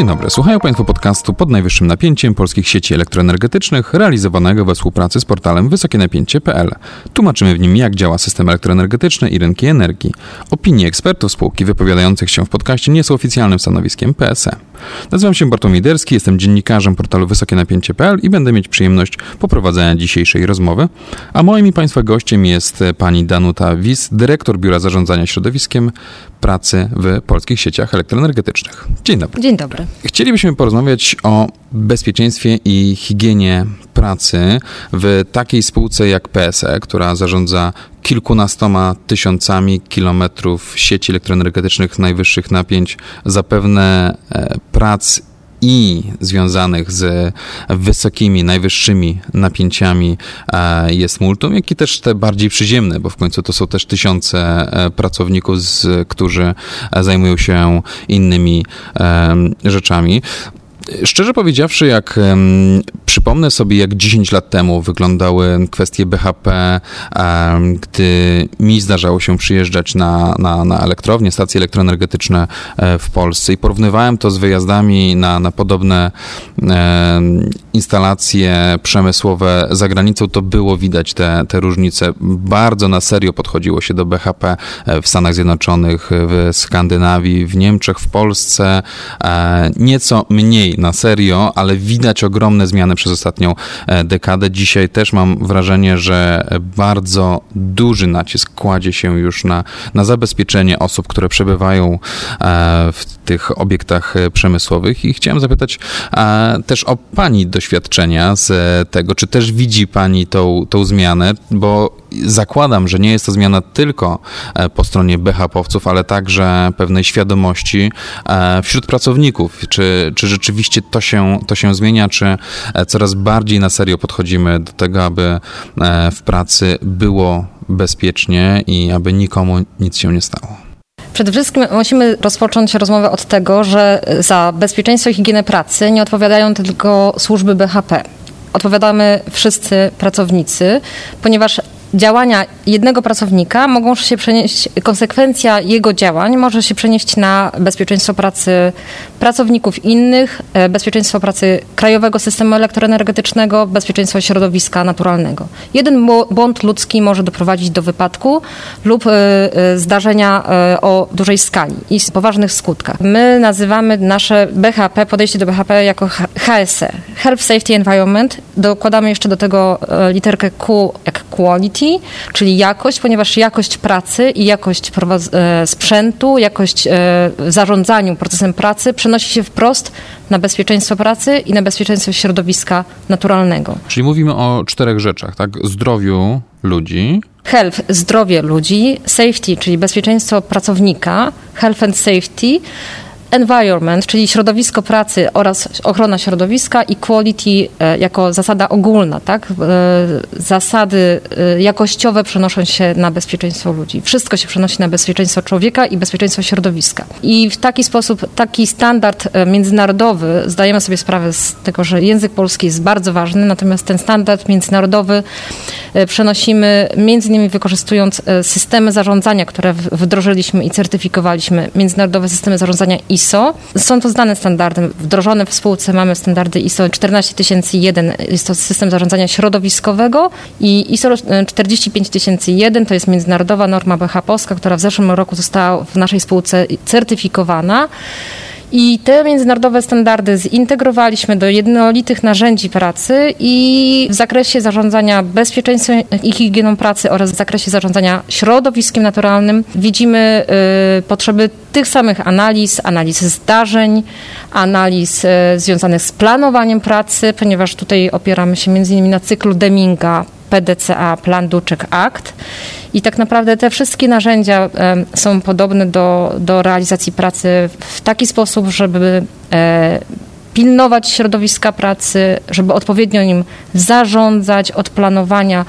Dzień dobry, słuchają Państwo podcastu pod najwyższym napięciem polskich sieci elektroenergetycznych, realizowanego we współpracy z portalem wysokienapięcie.pl. Tłumaczymy w nim, jak działa system elektroenergetyczny i rynki energii. Opinie ekspertów spółki wypowiadających się w podcaście nie są oficjalnym stanowiskiem PSE. Nazywam się Bartłomiej Derski, jestem dziennikarzem portalu wysokienapięcie.pl i będę mieć przyjemność poprowadzenia dzisiejszej rozmowy. A moim i Państwa gościem jest pani Danuta Wis, dyrektor Biura Zarządzania Środowiskiem Pracy w polskich sieciach elektroenergetycznych. Dzień dobry. Dzień dobry. Chcielibyśmy porozmawiać o bezpieczeństwie i higienie pracy w takiej spółce jak PSE, która zarządza kilkunastoma tysiącami kilometrów sieci elektroenergetycznych najwyższich napięć, zapewne e, prac i związanych z wysokimi, najwyższymi napięciami e, jest multum, jak i też te bardziej przyziemne, bo w końcu to są też tysiące e, pracowników, którzy zajmują się innymi rzeczami. Szczerze powiedziawszy, jak um, przypomnę sobie, jak 10 lat temu wyglądały kwestie BHP, um, gdy mi zdarzało się przyjeżdżać na, na, na elektrownie, stacje elektroenergetyczne e, w Polsce i porównywałem to z wyjazdami na, na podobne instalacje przemysłowe za granicą, to było widać te, te różnice. Bardzo na serio podchodziło się do BHP e, w Stanach Zjednoczonych, w Skandynawii, w Niemczech, w Polsce. E, nieco mniej na serio, ale widać ogromne zmiany przez ostatnią e, dekadę. Dzisiaj też mam wrażenie, że bardzo duży nacisk kładzie się już na, na zabezpieczenie osób, które przebywają e, w tych obiektach e, przemysłowych. I chciałem zapytać też o Pani doświadczenia z tego, czy też widzi Pani tą, tą zmianę, bo zakładam, że nie jest to zmiana tylko po stronie BHP-owców, ale także pewnej świadomości wśród pracowników. Czy, czy rzeczywiście to się, to się zmienia, czy e, coraz bardziej na serio podchodzimy do tego, aby e, w pracy było bezpiecznie i aby nikomu nic się nie stało? Przede wszystkim musimy rozpocząć rozmowę od tego, że za bezpieczeństwo i higienę pracy nie odpowiadają tylko służby BHP. Odpowiadamy wszyscy pracownicy, ponieważ działania jednego pracownika mogą się przenieść, konsekwencja jego działań może się przenieść na bezpieczeństwo pracy pracowników innych, e, bezpieczeństwo pracy krajowego systemu elektroenergetycznego, bezpieczeństwo środowiska naturalnego. Jeden błąd ludzki może doprowadzić do wypadku lub e, e, zdarzenia o dużej skali i poważnych skutkach. My nazywamy nasze BHP, podejście do BHP jako HSE, Health Safety Environment. Dokładamy jeszcze do tego literkę Q jak quality, czyli jakość, ponieważ jakość pracy i jakość e, sprzętu, jakość e, zarządzaniu procesem pracy przenosi się wprost na bezpieczeństwo pracy i na bezpieczeństwo środowiska naturalnego. Czyli mówimy o czterech rzeczach, tak? Zdrowiu ludzi, Health, zdrowie ludzi, safety, czyli bezpieczeństwo pracownika, health and safety, environment, czyli środowisko pracy oraz ochrona środowiska i quality e, jako zasada ogólna, tak? E, zasady e, jakościowe przenoszą się na bezpieczeństwo ludzi. Wszystko się przenosi na bezpieczeństwo człowieka i bezpieczeństwo środowiska. I w taki sposób, taki standard międzynarodowy, zdajemy sobie sprawę z tego, że język polski jest bardzo ważny, natomiast ten standard międzynarodowy przenosimy między innymi wykorzystując systemy zarządzania, które wdrożyliśmy i certyfikowaliśmy, międzynarodowe systemy zarządzania i ISO. Są to znane standardy, wdrożone w spółce mamy standardy ISO 14001, jest to system zarządzania środowiskowego i ISO 45001 to jest międzynarodowa norma BHP-owska, która w zeszłym roku została w naszej spółce certyfikowana. I te międzynarodowe standardy zintegrowaliśmy do jednolitych narzędzi pracy i w zakresie zarządzania bezpieczeństwem i higieną pracy oraz w zakresie zarządzania środowiskiem naturalnym widzimy y, potrzeby tych samych analiz, analiz zdarzeń, analiz y, związanych z planowaniem pracy, ponieważ tutaj opieramy się innymi na cyklu Deminga, PDCA, Plan Duczek Act. I tak naprawdę te wszystkie narzędzia są podobne do, do realizacji pracy w taki sposób, żeby e, pilnować środowiska pracy, żeby odpowiednio nim zarządzać od planowania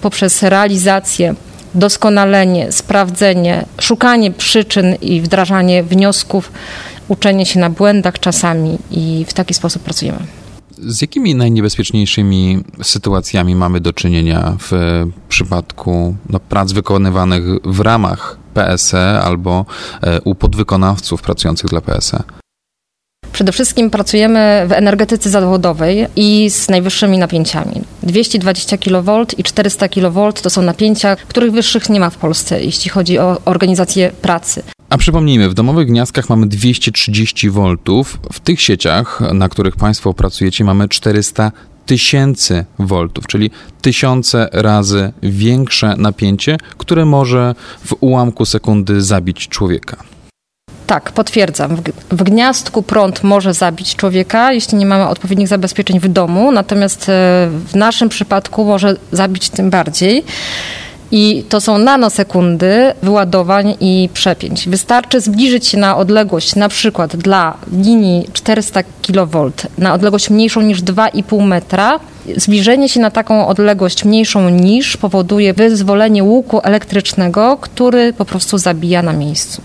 poprzez realizację, doskonalenie, sprawdzenie, szukanie przyczyn i wdrażanie wniosków, uczenie się na błędach czasami i w taki sposób pracujemy. Z jakimi najniebezpieczniejszymi sytuacjami mamy do czynienia w przypadku no, prac wykonywanych w ramach PSE albo e, u podwykonawców pracujących dla PSE? Przede wszystkim pracujemy w energetyce zawodowej i z najwyższymi napięciami. 220 kV i 400 kV to są napięcia, których wyższych nie ma w Polsce, jeśli chodzi o organizację pracy. A przypomnijmy, w domowych gniazdkach mamy 230 V. W tych sieciach, na których Państwo pracujecie, mamy 400 tysięcy voltów, czyli tysiące razy większe napięcie, które może w ułamku sekundy zabić człowieka. Tak, potwierdzam. W, gniazdku prąd może zabić człowieka, jeśli nie mamy odpowiednich zabezpieczeń w domu, natomiast e, w naszym przypadku może zabić tym bardziej. I to są nanosekundy wyładowań i przepięć. Wystarczy zbliżyć się na odległość, na przykład dla linii 400 kV, na odległość mniejszą niż 2,5 metra. Zbliżenie się na taką odległość mniejszą niż powoduje wyzwolenie łuku elektrycznego, który po prostu zabija na miejscu.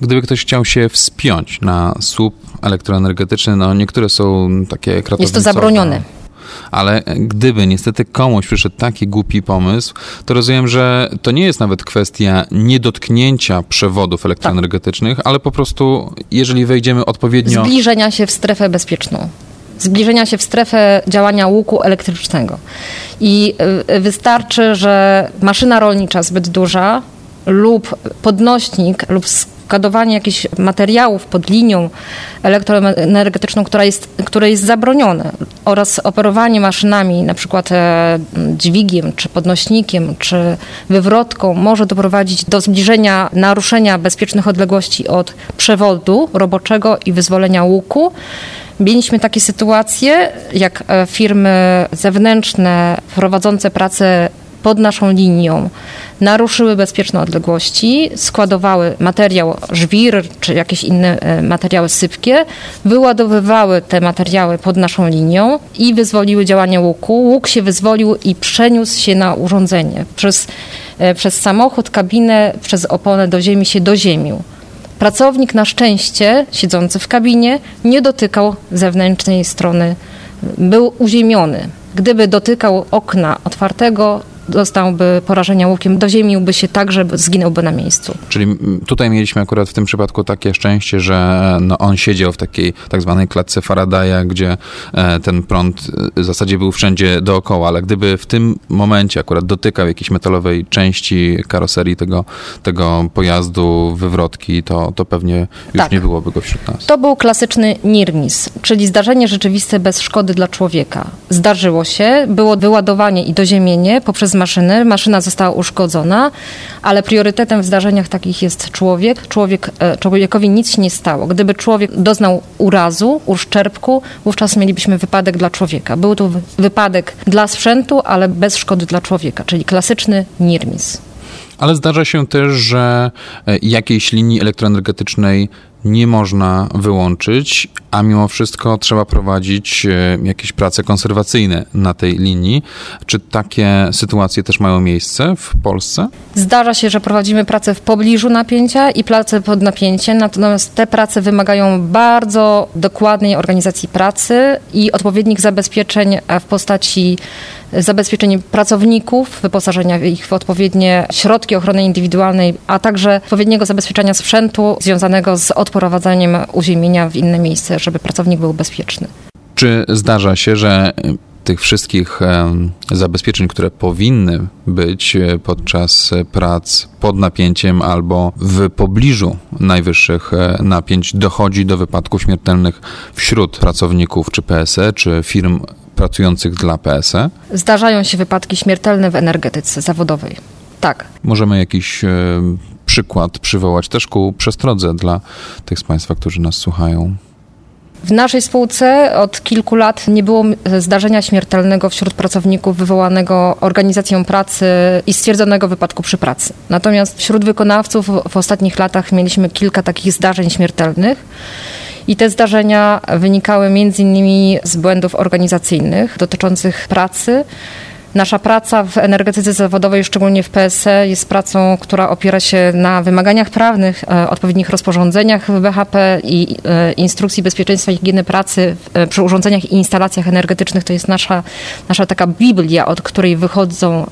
Gdyby ktoś chciał się wspiąć na słup elektroenergetyczny, no niektóre są takie kratownicowe. Jest to zabronione ale gdyby niestety komuś przyszedł taki głupi pomysł, to rozumiem, że to nie jest nawet kwestia niedotknięcia przewodów elektroenergetycznych, tak. ale po prostu, jeżeli wejdziemy odpowiednio. Zbliżenia się w strefę bezpieczną zbliżenia się w strefę działania łuku elektrycznego. I y, wystarczy, że maszyna rolnicza zbyt duża lub podnośnik lub skadowanie jakichś materiałów pod linią elektroenergetyczną, która jest, które jest zabronione oraz operowanie maszynami, na przykład e, dźwigiem, czy podnośnikiem, czy wywrotką może doprowadzić do zbliżenia, naruszenia bezpiecznych odległości od przewodu roboczego i wyzwolenia łuku. Mieliśmy takie sytuacje, jak e, firmy zewnętrzne prowadzące pracę pod naszą linią naruszyły bezpieczne odległości, składowały materiał żwir czy jakieś inne e, materiały sypkie, wyładowywały te materiały pod naszą linią i wyzwoliły działanie łuku. Łuk się wyzwolił i przeniósł się na urządzenie. Przez, e, przez samochód, kabinę, przez oponę do ziemi się doziemił. Pracownik na szczęście, siedzący w kabinie, nie dotykał zewnętrznej strony, był uziemiony. Gdyby dotykał okna otwartego, dostałby porażenia łukiem, doziemiłby się tak, że zginąłby na miejscu. Czyli tutaj mieliśmy akurat w tym przypadku takie szczęście, że no, on siedział w takiej tak zwanej klatce Faradaya, gdzie e, ten prąd e, w zasadzie był wszędzie dookoła, ale gdyby w tym momencie akurat dotykał jakiejś metalowej części karoserii tego, tego pojazdu, wywrotki, to, to pewnie już tak. nie byłoby go wśród nas. To był klasyczny NIRMIS, czyli zdarzenie rzeczywiste bez szkody dla człowieka. Zdarzyło się, było wyładowanie i doziemienie poprzez maszyny. Maszyna została uszkodzona, ale priorytetem w zdarzeniach takich jest człowiek. człowiek e, człowiekowi nic się nie stało. Gdyby człowiek doznał urazu, uszczerbku, wówczas mielibyśmy wypadek dla człowieka. Był to wypadek dla sprzętu, ale bez szkody dla człowieka, czyli klasyczny NIRMIS. Ale zdarza się też, że e, jakiejś linii elektroenergetycznej nie można wyłączyć, a mimo wszystko trzeba prowadzić e, jakieś prace konserwacyjne na tej linii. Czy takie sytuacje też mają miejsce w Polsce? Zdarza się, że prowadzimy pracę w pobliżu napięcia i pracę pod napięciem, natomiast te prace wymagają bardzo dokładnej organizacji pracy i odpowiednich zabezpieczeń w postaci zabezpieczeń pracowników, wyposażenia ich w odpowiednie środki ochrony indywidualnej, a także odpowiedniego zabezpieczenia sprzętu związanego z odprowadzaniem uziemienia w inne miejsce, żeby pracownik był bezpieczny. Czy zdarza się, że tych wszystkich zabezpieczeń, które powinny być e, podczas prac pod napięciem albo w pobliżu najwyższych e, napięć dochodzi do wypadków śmiertelnych wśród pracowników czy PSE, czy firm pracujących dla PSE? Zdarzają się wypadki śmiertelne w energetyce zawodowej. Tak. Możemy jakiś e, przykład przywołać też ku przestrodze dla tych z Państwa, którzy nas słuchają. W naszej spółce od kilku lat nie było zdarzenia śmiertelnego wśród pracowników wywołanego organizacją pracy i stwierdzonego wypadku przy pracy. Natomiast wśród wykonawców w ostatnich latach mieliśmy kilka takich zdarzeń śmiertelnych. I te zdarzenia wynikały między innymi z błędów organizacyjnych dotyczących pracy, Nasza praca w energetyce zawodowej, szczególnie w PSE, jest pracą, która opiera się na wymaganiach prawnych, e, odpowiednich rozporządzeniach w BHP i e, instrukcji bezpieczeństwa i higieny pracy e, przy urządzeniach i instalacjach energetycznych. To jest nasza, nasza taka biblia, od której wychodzą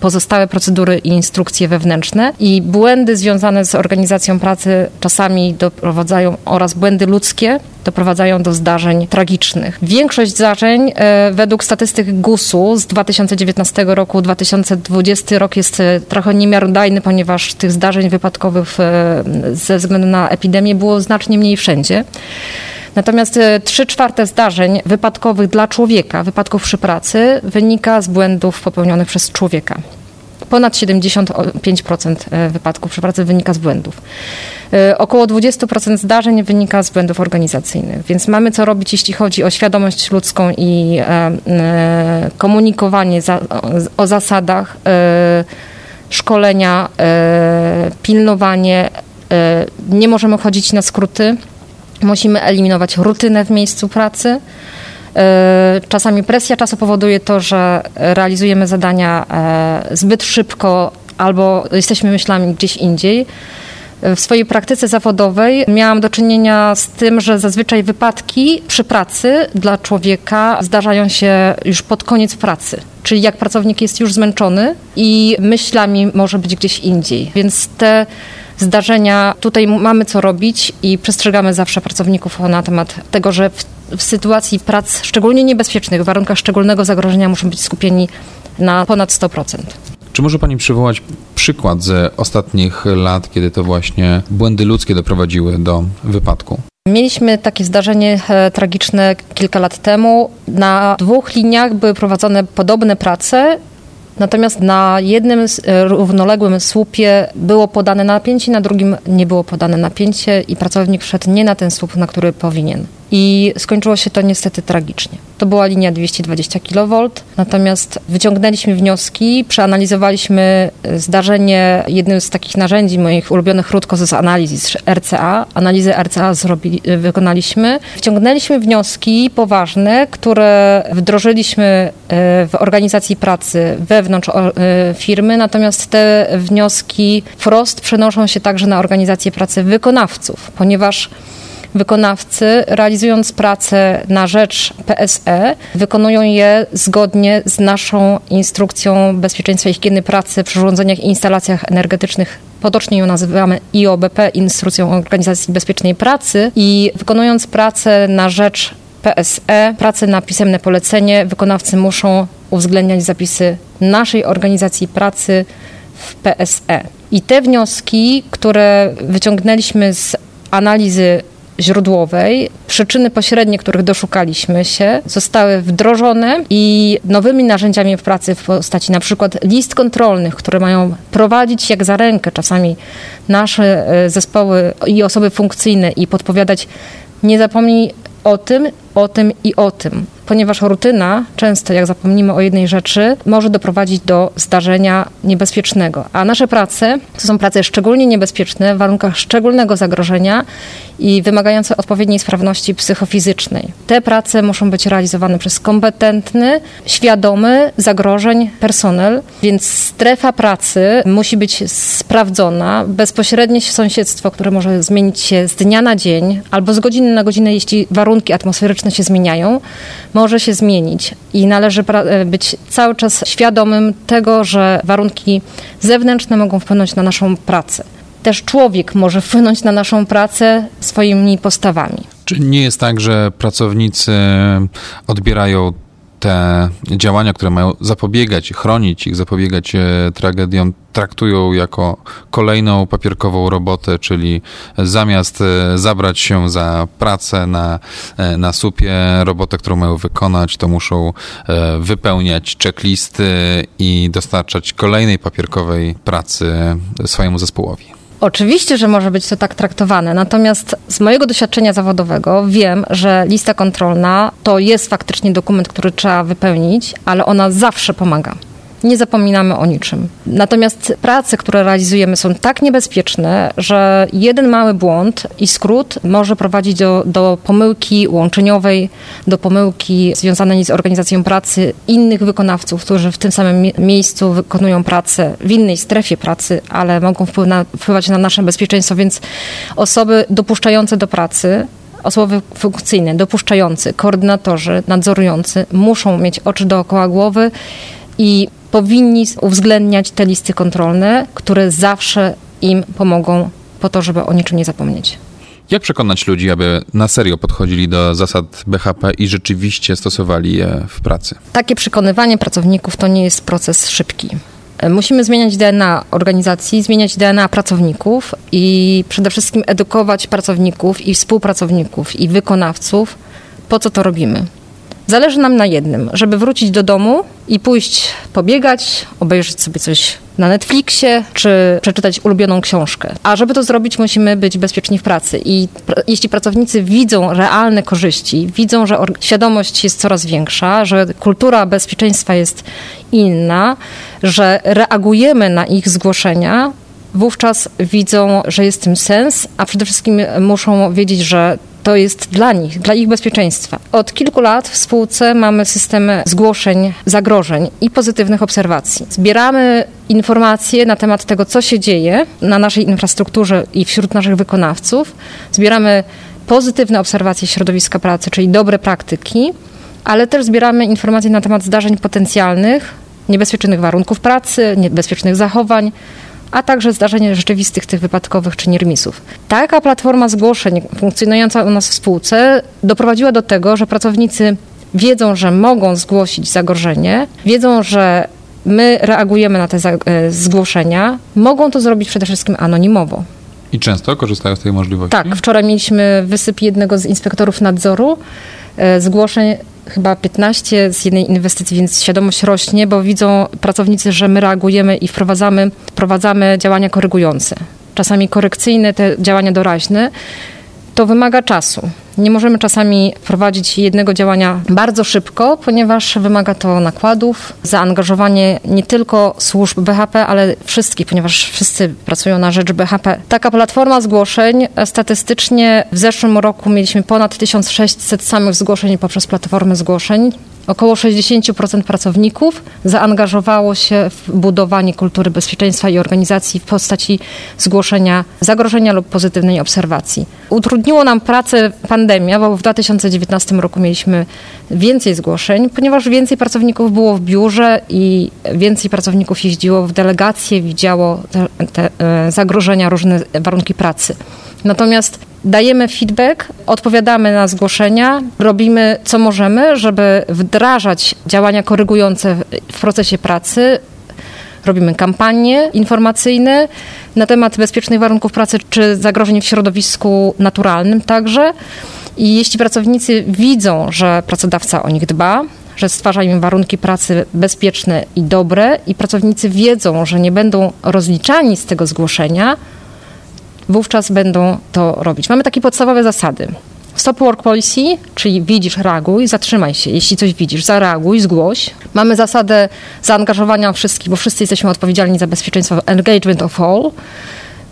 pozostałe procedury i instrukcje wewnętrzne. I błędy związane z organizacją pracy czasami doprowadzają oraz błędy ludzkie doprowadzają do zdarzeń tragicznych. Większość zdarzeń e, według statystyk GUS-u z 2019 roku, 2020 rok jest e, trochę niemiarodajny, ponieważ tych zdarzeń wypadkowych e, ze względu na epidemię było znacznie mniej wszędzie. Natomiast 3 czwarte zdarzeń wypadkowych dla człowieka, wypadków przy pracy, wynika z błędów popełnionych przez człowieka. Ponad 75% wypadków przy pracy wynika z błędów. Y, około 20% zdarzeń wynika z błędów organizacyjnych, więc mamy co robić, jeśli chodzi o świadomość ludzką i e, e, komunikowanie o zasadach, e, szkolenia, pilnowanie. Nie możemy chodzić na skróty. Musimy eliminować rutynę w miejscu pracy. Czasami presja czasu powoduje to, że realizujemy zadania zbyt szybko albo jesteśmy myślami gdzieś indziej. W swojej praktyce zawodowej miałam do czynienia z tym, że zazwyczaj wypadki przy pracy dla człowieka zdarzają się już pod koniec pracy. Czyli jak pracownik jest już zmęczony i myślami może być gdzieś indziej. Więc te zdarzenia, tutaj mamy co robić i przestrzegamy zawsze pracowników na temat tego, że w, w sytuacji prac szczególnie niebezpiecznych, w warunkach szczególnego zagrożenia muszą być skupieni na ponad 100%. Czy może Pani przywołać przykład z ostatnich lat, kiedy to właśnie błędy ludzkie doprowadziły do wypadku? Mieliśmy takie zdarzenie e, tragiczne kilka lat temu. Na dwóch liniach były prowadzone podobne prace Natomiast na jednym e, równoległym słupie było podane napięcie, na drugim nie było podane napięcie i pracownik wszedł nie na ten słup, na który powinien. I skończyło się to niestety tragicznie. To była linia 220 kV, natomiast wyciągnęliśmy wnioski, przeanalizowaliśmy e, zdarzenie. Jednym z takich narzędzi moich ulubionych krótko z analiz RCA. Analizę RCA zrobili, e, wykonaliśmy. Wciągnęliśmy wnioski poważne, które wdrożyliśmy w organizacji pracy wewnątrz firmy, natomiast te wnioski wprost przenoszą się także na organizację pracy wykonawców, ponieważ wykonawcy, realizując pracę na rzecz PSE, wykonują je zgodnie z naszą instrukcją bezpieczeństwa i higieny pracy przy urządzeniach i instalacjach energetycznych potocznie ją nazywamy IOBP, Instrukcją Organizacji Bezpiecznej Pracy i wykonując pracę na rzecz PSE, pracę na pisemne polecenie, wykonawcy muszą uwzględniać zapisy naszej organizacji pracy w PSE. I te wnioski, które wyciągnęliśmy z analizy źródłowej, przyczyny pośrednie, których doszukaliśmy się, zostały wdrożone i nowymi narzędziami w pracy w postaci na przykład list kontrolnych, które mają prowadzić jak za rękę czasami nasze e, zespoły i osoby funkcyjne i podpowiadać nie zapomnij o tym, o tym i o tym ponieważ rutyna często, jak zapomnimy o jednej rzeczy, może doprowadzić do zdarzenia niebezpiecznego. A nasze prace to są prace szczególnie niebezpieczne w warunkach szczególnego zagrożenia i wymagające odpowiedniej sprawności psychofizycznej. Te prace muszą być realizowane przez kompetentny, świadomy zagrożeń personel, więc strefa pracy musi być sprawdzona. Bezpośrednie sąsiedztwo, które może zmienić się z dnia na dzień albo z godziny na godzinę, jeśli warunki atmosferyczne się zmieniają, może się zmienić i należy e, być cały czas świadomym tego, że warunki zewnętrzne mogą wpłynąć na naszą pracę. Też człowiek może wpłynąć na naszą pracę swoimi postawami. Czy nie jest tak, że pracownicy odbierają te działania, które mają zapobiegać, chronić ich, zapobiegać e, tragediom, traktują jako kolejną papierkową robotę, czyli zamiast e, zabrać się za pracę na, e, na supie, robotę, którą mają wykonać, to muszą wypełniać checklisty i dostarczać kolejnej papierkowej pracy swojemu zespołowi. Oczywiście, że może być to tak traktowane, natomiast z mojego doświadczenia zawodowego wiem, że lista kontrolna to jest faktycznie dokument, który trzeba wypełnić, ale ona zawsze pomaga nie zapominamy o niczym. Natomiast prace, które realizujemy, są tak niebezpieczne, że jeden mały błąd i skrót może prowadzić do, do pomyłki łączeniowej, do pomyłki związanej z organizacją pracy innych wykonawców, którzy w tym samym miejscu wykonują pracę, w innej strefie pracy, ale mogą wpływać na nasze bezpieczeństwo, więc osoby dopuszczające do pracy osoby funkcyjne, dopuszczający, koordynatorzy, nadzorujący muszą mieć oczy dookoła głowy i powinni uwzględniać te listy kontrolne, które zawsze im pomogą po to, żeby o niczym nie zapomnieć. Jak przekonać ludzi, aby na serio podchodzili do zasad BHP i rzeczywiście stosowali je w pracy? Takie przekonywanie pracowników to nie jest proces szybki. Musimy zmieniać DNA organizacji, zmieniać DNA pracowników i przede wszystkim edukować pracowników i współpracowników i wykonawców, po co to robimy. Zależy nam na jednym, żeby wrócić do domu i pójść pobiegać, obejrzeć sobie coś na Netflixie, czy przeczytać ulubioną książkę. A żeby to zrobić, musimy być bezpieczni w pracy. I jeśli pracownicy widzą realne korzyści, widzą, że świadomość jest coraz większa, że kultura bezpieczeństwa jest inna, że reagujemy na ich zgłoszenia, wówczas widzą, że jest tym sens, a przede wszystkim muszą wiedzieć, że to jest dla nich, dla ich bezpieczeństwa. Od kilku lat w spółce mamy systemy zgłoszeń zagrożeń i pozytywnych obserwacji. Zbieramy informacje na temat tego, co się dzieje na naszej infrastrukturze i wśród naszych wykonawców. Zbieramy pozytywne obserwacje środowiska pracy, czyli dobre praktyki, ale też zbieramy informacje na temat zdarzeń potencjalnych, niebezpiecznych warunków pracy, niebezpiecznych zachowań, a także zdarzeń rzeczywistych tych wypadkowych czy niermisów. Taka platforma zgłoszeń funkcjonująca u nas w spółce doprowadziła do tego, że pracownicy wiedzą, że mogą zgłosić zagrożenie, wiedzą, że my reagujemy na te e, zgłoszenia, mogą to zrobić przede wszystkim anonimowo. I często korzystają z tej możliwości? Tak, wczoraj mieliśmy wysyp jednego z inspektorów nadzoru e, zgłoszeń chyba 15 z jednej inwestycji, więc świadomość rośnie, bo widzą pracownicy, że my reagujemy i wprowadzamy, wprowadzamy działania korygujące. Czasami korekcyjne, te działania doraźne. To wymaga czasu. Nie możemy czasami wprowadzić jednego działania bardzo szybko, ponieważ wymaga to nakładów, zaangażowanie nie tylko służb BHP, ale wszystkich, ponieważ wszyscy pracują na rzecz BHP. Taka platforma zgłoszeń, statystycznie w zeszłym roku mieliśmy ponad 1600 samych zgłoszeń poprzez platformę zgłoszeń. Około 60% pracowników zaangażowało się w budowanie kultury bezpieczeństwa i organizacji w postaci zgłoszenia zagrożenia lub pozytywnej obserwacji. Utrudniło nam pracę pandemia, bo w 2019 roku mieliśmy więcej zgłoszeń, ponieważ więcej pracowników było w biurze i więcej pracowników jeździło w delegacje, widziało te, te e, zagrożenia, różne warunki pracy. Natomiast dajemy feedback, odpowiadamy na zgłoszenia, robimy co możemy, żeby wdrażać działania korygujące w procesie pracy. Robimy kampanie informacyjne na temat bezpiecznych warunków pracy czy zagrożeń w środowisku naturalnym także. I jeśli pracownicy widzą, że pracodawca o nich dba, że stwarza im warunki pracy bezpieczne i dobre, i pracownicy wiedzą, że nie będą rozliczani z tego zgłoszenia, wówczas będą to robić. Mamy takie podstawowe zasady. Stop work policy, czyli widzisz, reaguj, zatrzymaj się. Jeśli coś widzisz, zareaguj, zgłoś. Mamy zasadę zaangażowania wszystkich, bo wszyscy jesteśmy odpowiedzialni za bezpieczeństwo engagement of all.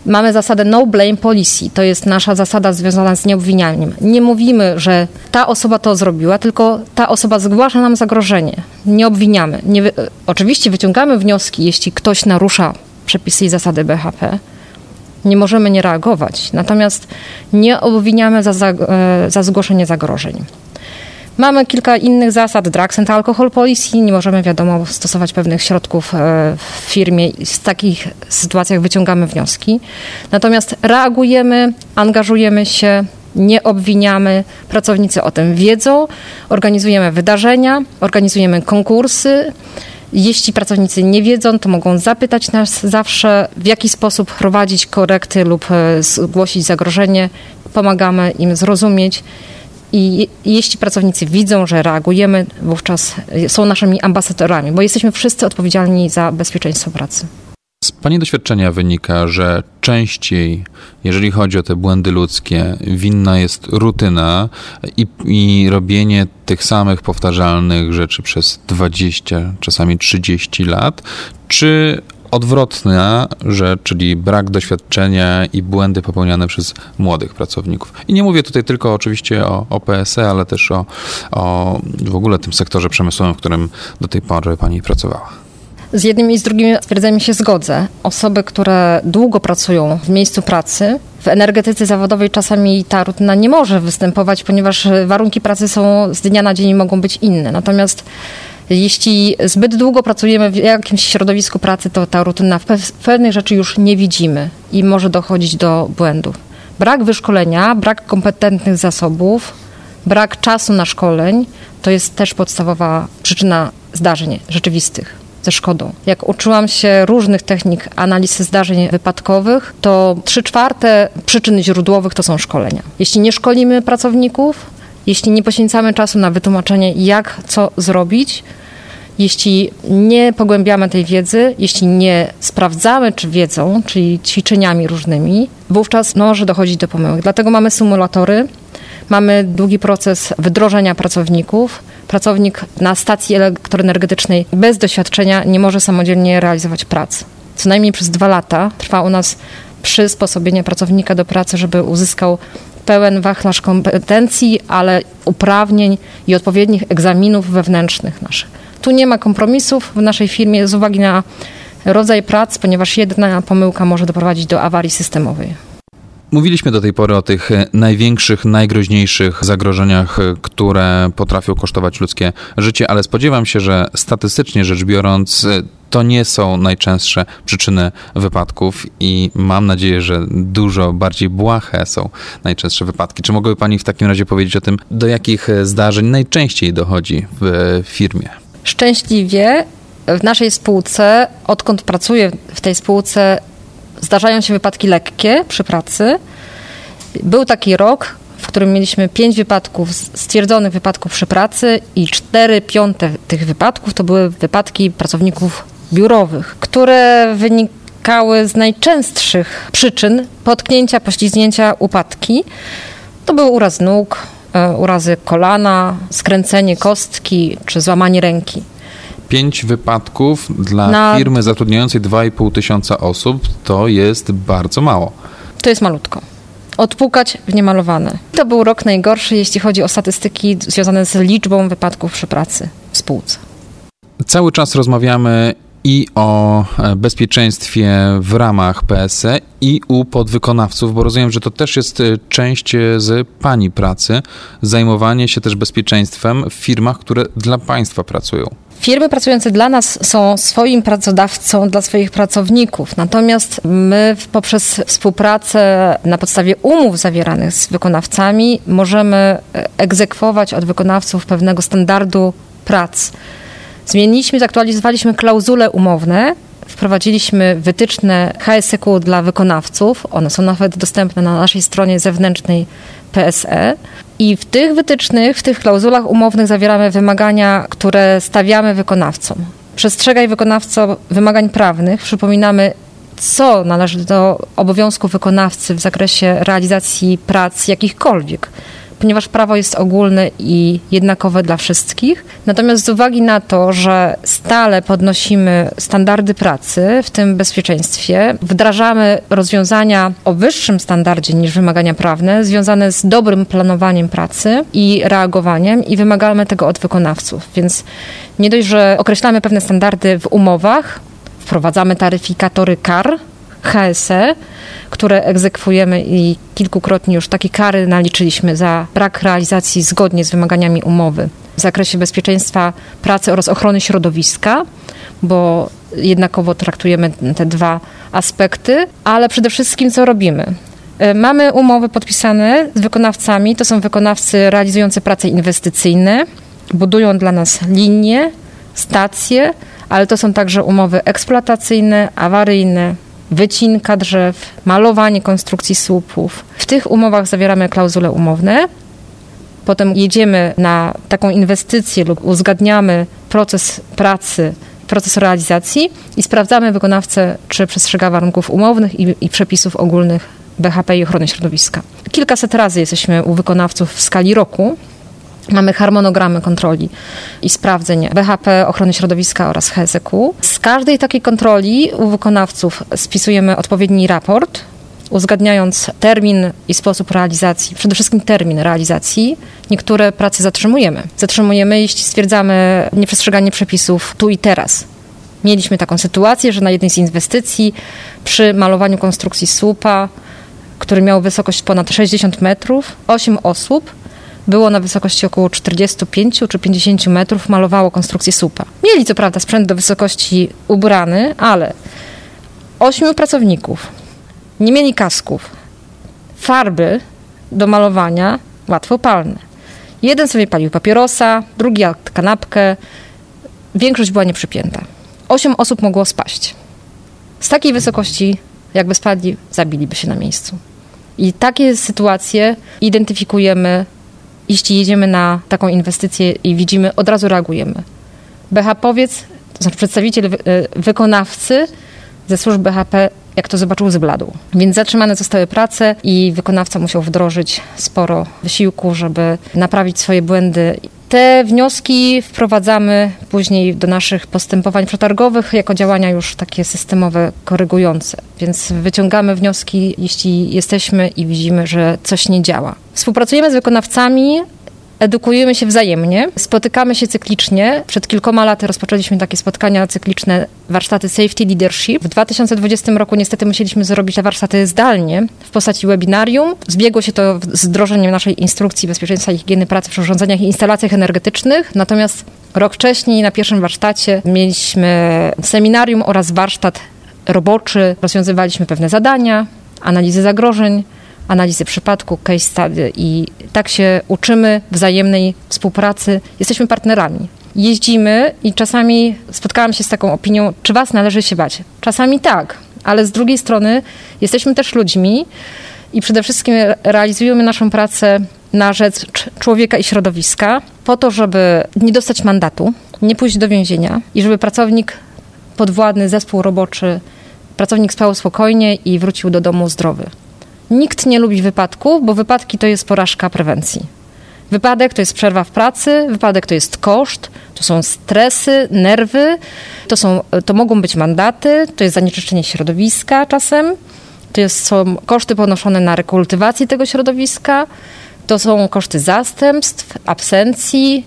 Mamy zasadę no blame policy. To jest nasza zasada związana z nieobwinianiem. Nie mówimy, że ta osoba to zrobiła, tylko ta osoba zgłasza nam zagrożenie. Nie obwiniamy. Nie. Oczywiście wyciągamy wnioski, jeśli ktoś narusza przepisy i zasady BHP, nie możemy nie reagować, natomiast nie obwiniamy za, za, e, za zgłoszenie zagrożeń. Mamy kilka innych zasad, drugs and alcohol policy, nie możemy wiadomo stosować pewnych środków e, w firmie i z takich sytuacjach wyciągamy wnioski. Natomiast reagujemy, angażujemy się, nie obwiniamy, pracownicy o tym wiedzą, organizujemy wydarzenia, organizujemy konkursy, jeśli pracownicy nie wiedzą, to mogą zapytać nas zawsze, w jaki sposób prowadzić korekty lub e, zgłosić zagrożenie. Pomagamy im zrozumieć. I jeśli pracownicy widzą, że reagujemy, wówczas są naszymi ambasadorami, bo jesteśmy wszyscy odpowiedzialni za bezpieczeństwo pracy. Z Pani doświadczenia wynika, że częściej, jeżeli chodzi o te błędy ludzkie, winna jest rutyna i, i robienie tych samych powtarzalnych rzeczy przez 20, czasami 30 lat, czy odwrotna rzecz, czyli brak doświadczenia i błędy popełniane przez młodych pracowników. I nie mówię tutaj tylko oczywiście o, o PSE, ale też o, o w ogóle tym sektorze przemysłowym, w którym do tej pory pani pracowała. Z jednym i z drugim stwierdzeniem się zgodzę. Osoby, które długo pracują w miejscu pracy, w energetyce zawodowej czasami ta rutyna nie może występować, ponieważ warunki pracy są z dnia na dzień mogą być inne. Natomiast jeśli zbyt długo pracujemy w jakimś środowisku pracy, to ta rutyna w pewnych rzeczy już nie widzimy i może dochodzić do błędów. Brak wyszkolenia, brak kompetentnych zasobów, brak czasu na szkoleń to jest też podstawowa przyczyna zdarzeń rzeczywistych ze szkodą. Jak uczyłam się różnych technik analizy zdarzeń wypadkowych, to trzy czwarte przyczyn źródłowych to są szkolenia. Jeśli nie szkolimy pracowników, jeśli nie poświęcamy czasu na wytłumaczenie, jak co zrobić, jeśli nie pogłębiamy tej wiedzy, jeśli nie sprawdzamy, czy wiedzą, czyli ćwiczeniami różnymi, wówczas może dochodzić do pomyłek. Dlatego mamy symulatory, mamy długi proces wdrożenia pracowników. Pracownik na stacji elektroenergetycznej bez doświadczenia nie może samodzielnie realizować pracy. Co najmniej przez dwa lata trwa u nas przysposobienie pracownika do pracy, żeby uzyskał pełen wachlarz kompetencji, ale uprawnień i odpowiednich egzaminów wewnętrznych naszych. Tu nie ma kompromisów w naszej firmie z uwagi na rodzaj prac, ponieważ jedna pomyłka może doprowadzić do awarii systemowej. Mówiliśmy do tej pory o tych największych, najgroźniejszych zagrożeniach, które potrafią kosztować ludzkie życie, ale spodziewam się, że statystycznie rzecz biorąc, to nie są najczęstsze przyczyny wypadków i mam nadzieję, że dużo bardziej błahe są najczęstsze wypadki. Czy mogłaby Pani w takim razie powiedzieć o tym, do jakich zdarzeń najczęściej dochodzi w firmie? Szczęśliwie w naszej spółce, odkąd pracuję w tej spółce, zdarzają się wypadki lekkie przy pracy. Był taki rok, w którym mieliśmy pięć wypadków, stwierdzonych wypadków przy pracy i cztery piąte tych wypadków to były wypadki pracowników biurowych, które wynikały z najczęstszych przyczyn potknięcia, poślizgnięcia, upadki. To był uraz nóg, e, urazy kolana, skręcenie kostki czy złamanie ręki. Pięć wypadków dla Na... firmy zatrudniającej 2,5 tysiąca osób to jest bardzo mało. To jest malutko odpukać w niemalowane. To był rok najgorszy, jeśli chodzi o statystyki związane z liczbą wypadków przy pracy w spółce. Cały czas rozmawiamy i o e, bezpieczeństwie w ramach PSE i u podwykonawców, bo rozumiem, że to też jest e, część e, z Pani pracy, zajmowanie się też bezpieczeństwem w firmach, które dla Państwa pracują. Firmy pracujące dla nas są swoim pracodawcą dla swoich pracowników, natomiast my poprzez współpracę na podstawie umów zawieranych z wykonawcami możemy egzekwować od wykonawców pewnego standardu prac. Zmieniliśmy, zaktualizowaliśmy klauzule umowne, wprowadziliśmy wytyczne HSEQ dla wykonawców. One są nawet dostępne na naszej stronie zewnętrznej PSE. I w tych wytycznych, w tych klauzulach umownych zawieramy wymagania, które stawiamy wykonawcom. Przestrzegaj wykonawco wymagań prawnych. Przypominamy, co należy do obowiązku wykonawcy w zakresie realizacji prac jakichkolwiek ponieważ prawo jest ogólne i jednakowe dla wszystkich. Natomiast z uwagi na to, że stale podnosimy standardy pracy, w tym bezpieczeństwie, wdrażamy rozwiązania o wyższym standardzie niż wymagania prawne, związane z dobrym planowaniem pracy i reagowaniem i wymagamy tego od wykonawców. Więc nie dość, że określamy pewne standardy w umowach, wprowadzamy taryfikatory kar, HSE, które egzekwujemy i kilkukrotnie już takie kary naliczyliśmy za brak realizacji zgodnie z wymaganiami umowy w zakresie bezpieczeństwa pracy oraz ochrony środowiska, bo jednakowo traktujemy te dwa aspekty, ale przede wszystkim co robimy? E, mamy umowy podpisane z wykonawcami, to są wykonawcy realizujący prace inwestycyjne, budują dla nas linie, stacje, ale to są także umowy eksploatacyjne, awaryjne, wycinka drzew, malowanie konstrukcji słupów. W tych umowach zawieramy klauzule umowne. Potem jedziemy na taką inwestycję lub uzgadniamy proces pracy, proces realizacji i sprawdzamy wykonawcę, czy przestrzega warunków umownych i, i przepisów ogólnych BHP i ochrony środowiska. Kilkaset razy jesteśmy u wykonawców w skali roku, Mamy harmonogramy kontroli i sprawdzeń BHP, ochrony środowiska oraz HSEQ. Z każdej takiej kontroli u wykonawców spisujemy odpowiedni raport, uzgadniając termin i sposób realizacji, przede wszystkim termin realizacji. Niektóre prace zatrzymujemy. Zatrzymujemy, jeśli stwierdzamy nieprzestrzeganie przepisów tu i teraz. Mieliśmy taką sytuację, że na jednej z inwestycji przy malowaniu konstrukcji słupa, który miał wysokość ponad 60 metrów, 8 osób było na wysokości około 45 czy 50 metrów, malowało konstrukcję słupa. Mieli co prawda sprzęt do wysokości ubrany, ale ośmiu pracowników nie mieli kasków. farby do malowania łatwopalne. Jeden sobie palił papierosa, drugi jadł kanapkę. Większość była nieprzypięta. Osiem osób mogło spaść. Z takiej wysokości, jakby spadli, zabiliby się na miejscu. I takie sytuacje identyfikujemy, jeśli jedziemy na taką inwestycję i widzimy, od razu reagujemy. BHP-owiec, to znaczy przedstawiciel y, wykonawcy ze służb BHP, jak to zobaczył, zbladł. Więc zatrzymane zostały prace i wykonawca musiał wdrożyć sporo wysiłku, żeby naprawić swoje błędy. Te wnioski wprowadzamy później do naszych postępowań przetargowych jako działania już takie systemowe, korygujące. Więc wyciągamy wnioski, jeśli jesteśmy i widzimy, że coś nie działa. Współpracujemy z wykonawcami, edukujemy się wzajemnie, spotykamy się cyklicznie. Przed kilkoma laty rozpoczęliśmy takie spotkania cykliczne, warsztaty Safety Leadership. W 2020 roku niestety musieliśmy zrobić te warsztaty zdalnie w postaci webinarium. Zbiegło się to z wdrożeniem naszej instrukcji bezpieczeństwa i higieny pracy przy urządzeniach i instalacjach energetycznych. Natomiast rok wcześniej na pierwszym warsztacie mieliśmy seminarium oraz warsztat roboczy. Rozwiązywaliśmy pewne zadania, analizy zagrożeń, analizy przypadku, case study i tak się uczymy wzajemnej współpracy. Jesteśmy partnerami. Jeździmy i czasami spotkałam się z taką opinią, czy was należy się bać? Czasami tak, ale z drugiej strony jesteśmy też ludźmi i przede wszystkim realizujemy naszą pracę na rzecz człowieka i środowiska po to, żeby nie dostać mandatu, nie pójść do więzienia i żeby pracownik podwładny, zespół roboczy, pracownik spał spokojnie i wrócił do domu zdrowy. Nikt nie lubi wypadków, bo wypadki to jest porażka prewencji. Wypadek to jest przerwa w pracy, wypadek to jest koszt, to są stresy, nerwy, to, są, to mogą być mandaty, to jest zanieczyszczenie środowiska czasem, to jest, są koszty ponoszone na rekultywację tego środowiska, to są koszty zastępstw, absencji.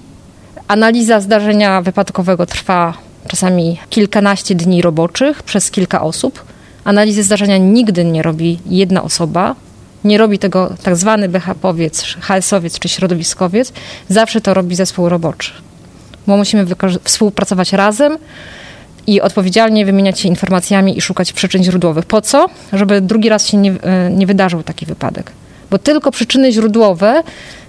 Analiza zdarzenia wypadkowego trwa czasami kilkanaście dni roboczych przez kilka osób. Analizy zdarzenia nigdy nie robi jedna osoba, nie robi tego tak zwany BHP-owiec, HS-owiec czy środowiskowiec, zawsze to robi zespół roboczy. Bo musimy współpracować razem i odpowiedzialnie wymieniać się informacjami i szukać przyczyn źródłowych. Po co? Żeby drugi raz się nie, nie wydarzył taki wypadek. Bo tylko przyczyny źródłowe,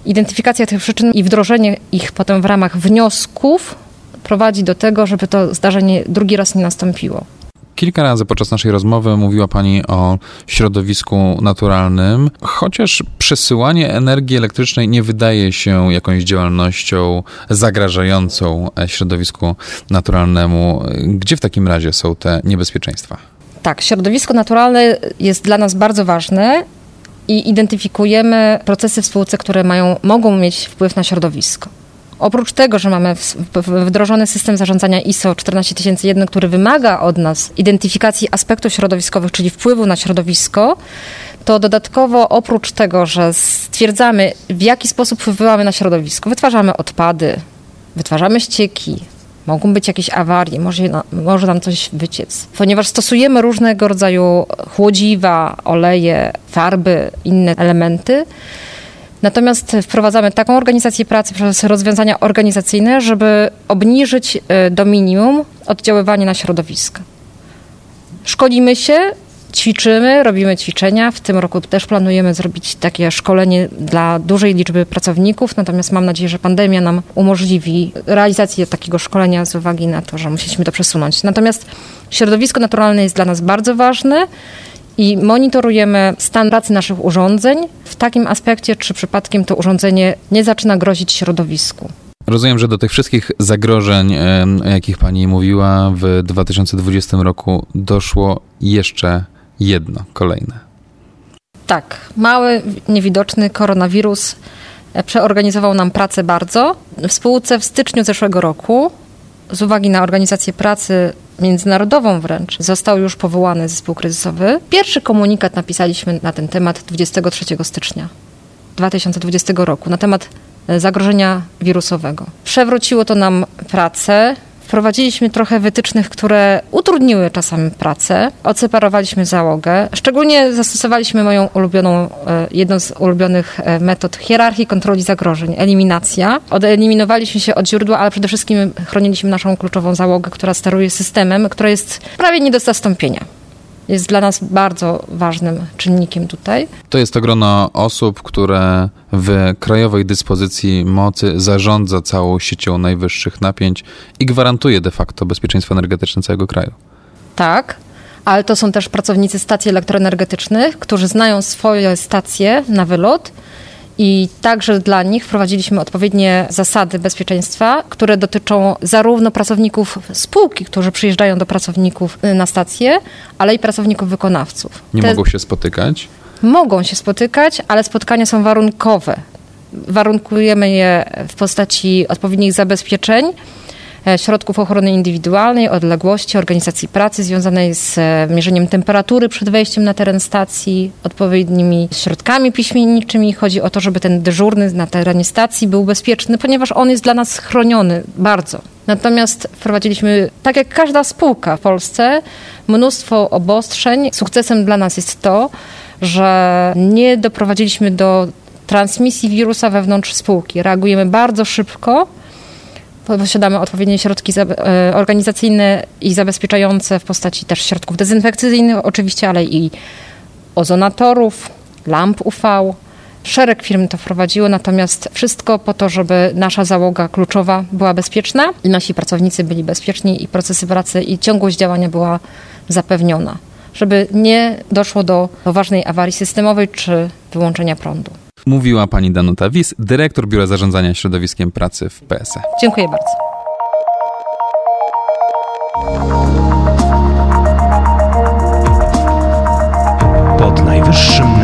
identyfikacja tych przyczyn i wdrożenie ich potem w ramach wniosków prowadzi do tego, żeby to zdarzenie drugi raz nie nastąpiło. Kilka razy podczas naszej rozmowy mówiła Pani o środowisku naturalnym, chociaż przesyłanie energii elektrycznej nie wydaje się jakąś działalnością zagrażającą środowisku naturalnemu. Gdzie w takim razie są te niebezpieczeństwa? Tak, środowisko naturalne jest dla nas bardzo ważne i identyfikujemy procesy w spółce, które mają, mogą mieć wpływ na środowisko. Oprócz tego, że mamy wdrożony system zarządzania ISO 14001, który wymaga od nas identyfikacji aspektów środowiskowych, czyli wpływu na środowisko, to dodatkowo oprócz tego, że stwierdzamy, w jaki sposób wpływamy na środowisko, wytwarzamy odpady, wytwarzamy ścieki, mogą być jakieś awarie, może, może nam coś wyciec. Ponieważ stosujemy różnego rodzaju chłodziwa, oleje, farby, inne elementy, Natomiast wprowadzamy taką organizację pracy przez rozwiązania organizacyjne, żeby obniżyć do minimum oddziaływanie na środowisko. Szkolimy się, ćwiczymy, robimy ćwiczenia. W tym roku też planujemy zrobić takie szkolenie dla dużej liczby pracowników, natomiast mam nadzieję, że pandemia nam umożliwi realizację takiego szkolenia z uwagi na to, że musieliśmy to przesunąć. Natomiast środowisko naturalne jest dla nas bardzo ważne i monitorujemy stan pracy naszych urządzeń w takim aspekcie, czy przypadkiem to urządzenie nie zaczyna grozić środowisku. Rozumiem, że do tych wszystkich zagrożeń, o jakich Pani mówiła, w 2020 roku doszło jeszcze jedno, kolejne. Tak, mały, niewidoczny koronawirus e, przeorganizował nam pracę bardzo. W spółce w styczniu zeszłego roku, z uwagi na organizację pracy międzynarodową wręcz, został już powołany zespół kryzysowy. Pierwszy komunikat napisaliśmy na ten temat 23 stycznia 2020 roku, na temat e, zagrożenia wirusowego. Przewróciło to nam pracę. Wprowadziliśmy trochę wytycznych, które utrudniły czasami pracę. Odseparowaliśmy załogę. Szczególnie zastosowaliśmy moją ulubioną, e, jedną z ulubionych e, metod hierarchii kontroli zagrożeń, eliminacja. Odeliminowaliśmy się od źródła, ale przede wszystkim chroniliśmy naszą kluczową załogę, która steruje systemem, która jest prawie nie do zastąpienia. Jest dla nas bardzo ważnym czynnikiem tutaj. To jest to grono osób, które w krajowej dyspozycji mocy zarządza całą siecią najwyższych napięć i gwarantuje de facto bezpieczeństwo energetyczne całego kraju. Tak, ale to są też pracownicy stacji elektroenergetycznych, którzy znają swoje stacje na wylot i także dla nich wprowadziliśmy odpowiednie zasady bezpieczeństwa, które dotyczą zarówno pracowników spółki, którzy przyjeżdżają do pracowników y, na stację, ale i pracowników wykonawców. Nie Te mogą się spotykać? Mogą się spotykać, ale spotkania są warunkowe. Warunkujemy je w postaci odpowiednich zabezpieczeń środków ochrony indywidualnej, odległości, organizacji pracy związanej z e, mierzeniem temperatury przed wejściem na teren stacji, odpowiednimi środkami piśmienniczymi. Chodzi o to, żeby ten dyżurny na terenie stacji był bezpieczny, ponieważ on jest dla nas chroniony bardzo. Natomiast wprowadziliśmy, tak jak każda spółka w Polsce, mnóstwo obostrzeń. Sukcesem dla nas jest to, że nie doprowadziliśmy do transmisji wirusa wewnątrz spółki. Reagujemy bardzo szybko posiadamy odpowiednie środki e, organizacyjne i zabezpieczające w postaci też środków dezynfekcyjnych oczywiście, ale i ozonatorów, lamp UV. Szereg firm to wprowadziło, natomiast wszystko po to, żeby nasza załoga kluczowa była bezpieczna i nasi pracownicy byli bezpieczni i procesy pracy i ciągłość działania była zapewniona, żeby nie doszło do, do ważnej awarii systemowej czy wyłączenia prądu. Mówiła pani Danuta Wis, dyrektor Biura Zarządzania Środowiskiem Pracy w PSE. Dziękuję bardzo. Pod najwyższym.